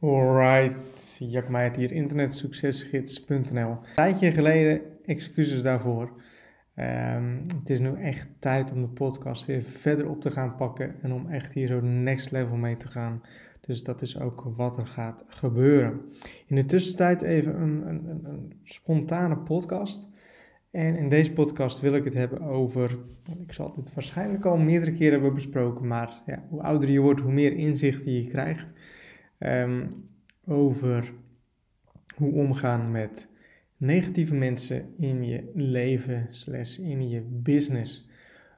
Alright, Jack hier, internetsuccesgids.nl. Een tijdje geleden, excuses daarvoor. Um, het is nu echt tijd om de podcast weer verder op te gaan pakken en om echt hier zo next level mee te gaan. Dus dat is ook wat er gaat gebeuren. In de tussentijd even een, een, een, spontane podcast. En in deze podcast wil ik het hebben over, ik zal het waarschijnlijk al meerdere keren hebben besproken, maar ja, hoe ouder je wordt, hoe meer inzichten je krijgt. Um, over hoe omgaan met negatieve mensen in je leven slash in je business.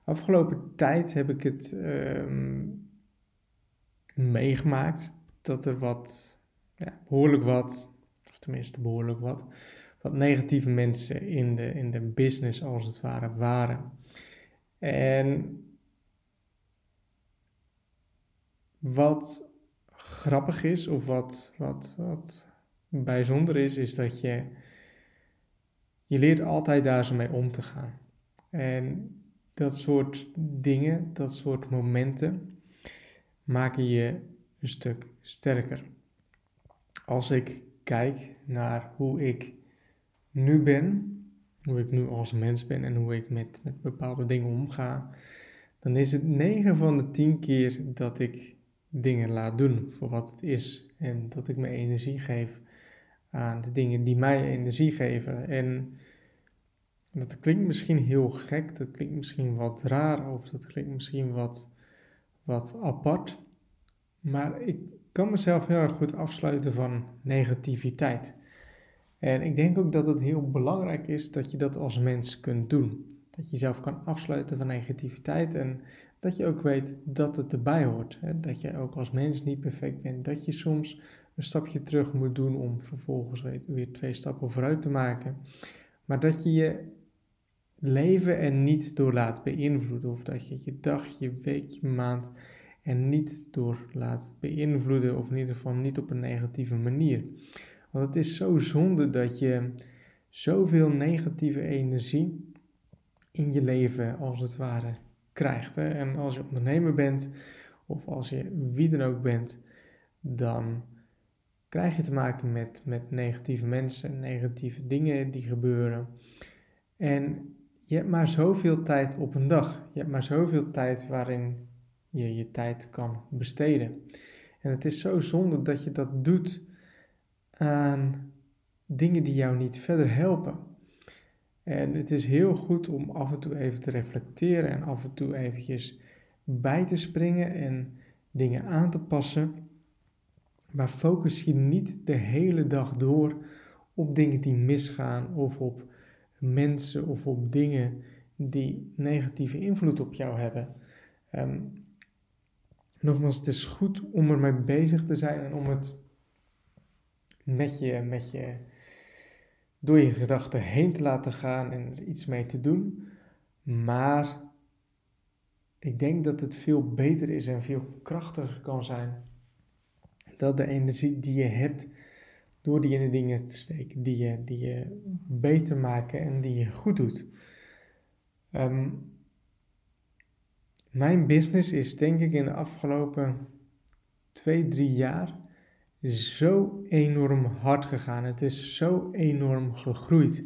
Afgelopen tijd heb ik het um, meegemaakt dat er wat, ja, behoorlijk wat, of tenminste behoorlijk wat, wat negatieve mensen in de, in de business als het ware waren. En wat grappig is, of wat, wat, wat bijzonder is, is dat je, je leert altijd daar zo mee om te gaan. En dat soort dingen, dat soort momenten, maken je een stuk sterker. Als ik kijk naar hoe ik nu ben, hoe ik nu als mens ben en hoe ik met, met bepaalde dingen omga, dan is het 9 van de 10 keer dat ik dingen laat doen voor wat het is. En dat ik mijn energie geef aan de dingen die mij energie geven. En dat klinkt misschien heel gek, dat klinkt misschien wat raar of dat klinkt misschien wat, wat apart. Maar ik kan mezelf heel erg goed afsluiten van negativiteit. En ik denk ook dat het heel belangrijk is dat je dat als mens kunt doen. Dat je jezelf kan afsluiten van negativiteit en dat je ook weet dat het erbij hoort. Hè? Dat je ook als mens niet perfect bent. Dat je soms een stapje terug moet doen om vervolgens weer twee stappen vooruit te maken. Maar dat je je leven er niet door laat beïnvloeden. Of dat je je dag, je week, je maand er niet door laat beïnvloeden. Of in ieder geval niet op een negatieve manier. Want het is zo zonde dat je zoveel negatieve energie in je leven als het ware krijgt. Hè? En als je ondernemer bent, of als je wie dan ook bent, dan krijg je te maken met, met negatieve mensen, negatieve dingen die gebeuren. En je hebt maar zoveel tijd op een dag. Je hebt maar zoveel tijd waarin je je tijd kan besteden. En het is zo zonde dat je dat doet aan dingen die jou niet verder helpen. En het is heel goed om af en toe even te reflecteren en af en toe eventjes bij te springen en dingen aan te passen. Maar focus je niet de hele dag door op dingen die misgaan of op mensen of op dingen die negatieve invloed op jou hebben. Um, nogmaals, het is goed om ermee bezig te zijn en om het met je, met je door je gedachten heen te laten gaan en er iets mee te doen. Maar ik denk dat het veel beter is en veel krachtiger kan zijn dat de energie die je hebt door die in de dingen te steken, die je, die je beter maken en die je goed doet. Ehm, mijn business is denk ik in de afgelopen twee, drie jaar zo enorm hard gegaan. Het is zo enorm gegroeid.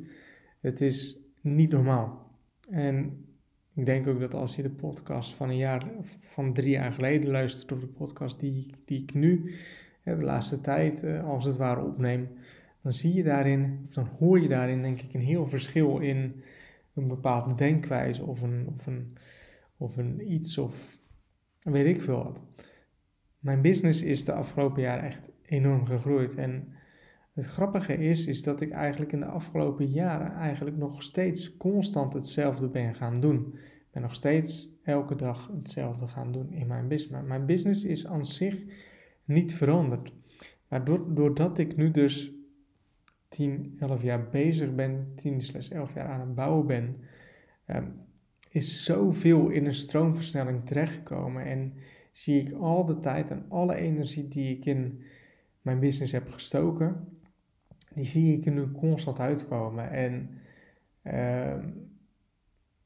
Het is niet normaal. En ik denk ook dat als je de podcast van een jaar, van drie jaar geleden luistert, of de podcast die, die ik nu de laatste tijd eh, als het ware opneem, dan zie je daarin, of dan hoor je daarin denk ik een heel verschil in een bepaalde denkwijze of een, of een, of een iets of weet ik veel wat. Mijn business is de afgelopen jaren echt enorm gegroeid. En het grappige is, is dat ik eigenlijk in de afgelopen jaren eigenlijk nog steeds constant hetzelfde ben gaan doen. Ik ben nog steeds elke dag hetzelfde gaan doen in mijn business. Mijn business is aan zich niet veranderd. Maar doordat ik nu dus 10, 11 jaar bezig ben, 10 slechts 11 jaar aan het bouwen ben, um, is zoveel in een stroomversnelling terechtgekomen. En zie ik al de tijd en alle energie die ik in mijn business heb gestoken, die zie ik er nu constant uitkomen. En uh,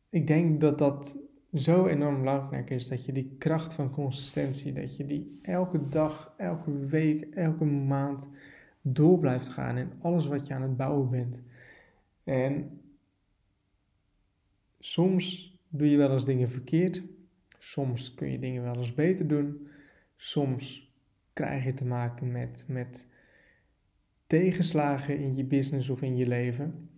ik denk dat dat zo enorm belangrijk is dat je die kracht van consistentie, dat je die elke dag, elke week, elke maand door blijft gaan in alles wat je aan het bouwen bent. En soms doe je wel eens dingen verkeerd, soms kun je dingen wel eens beter doen, soms krijg je te maken met, met tegenslagen in je business of in je leven.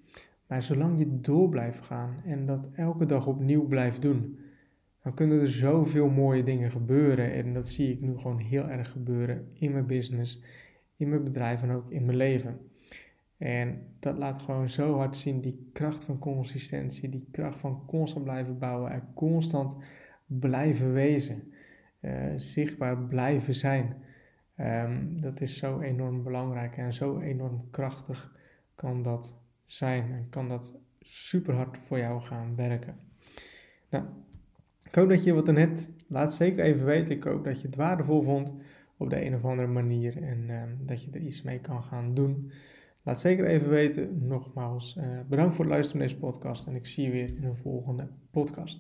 Maar zolang je door blijft gaan en dat elke dag opnieuw blijft doen, dan kunnen er zoveel mooie dingen gebeuren. En dat zie ik nu gewoon heel erg gebeuren in mijn business, in mijn bedrijf en ook in mijn leven. En dat laat gewoon zo hard zien die kracht van consistentie, die kracht van constant blijven bouwen en constant blijven wezen, uh, zichtbaar blijven zijn. Um, dat is zo enorm belangrijk en zo enorm krachtig kan dat zijn en kan dat super hard voor jou gaan werken. Nou, ik hoop dat je wat aan hebt. Laat zeker even weten. Ik hoop dat je het waardevol vond op de een of andere manier en um, dat je er iets mee kan gaan doen. Laat zeker even weten. Nogmaals, uh, bedankt voor het luisteren naar deze podcast en ik zie je weer in een volgende podcast.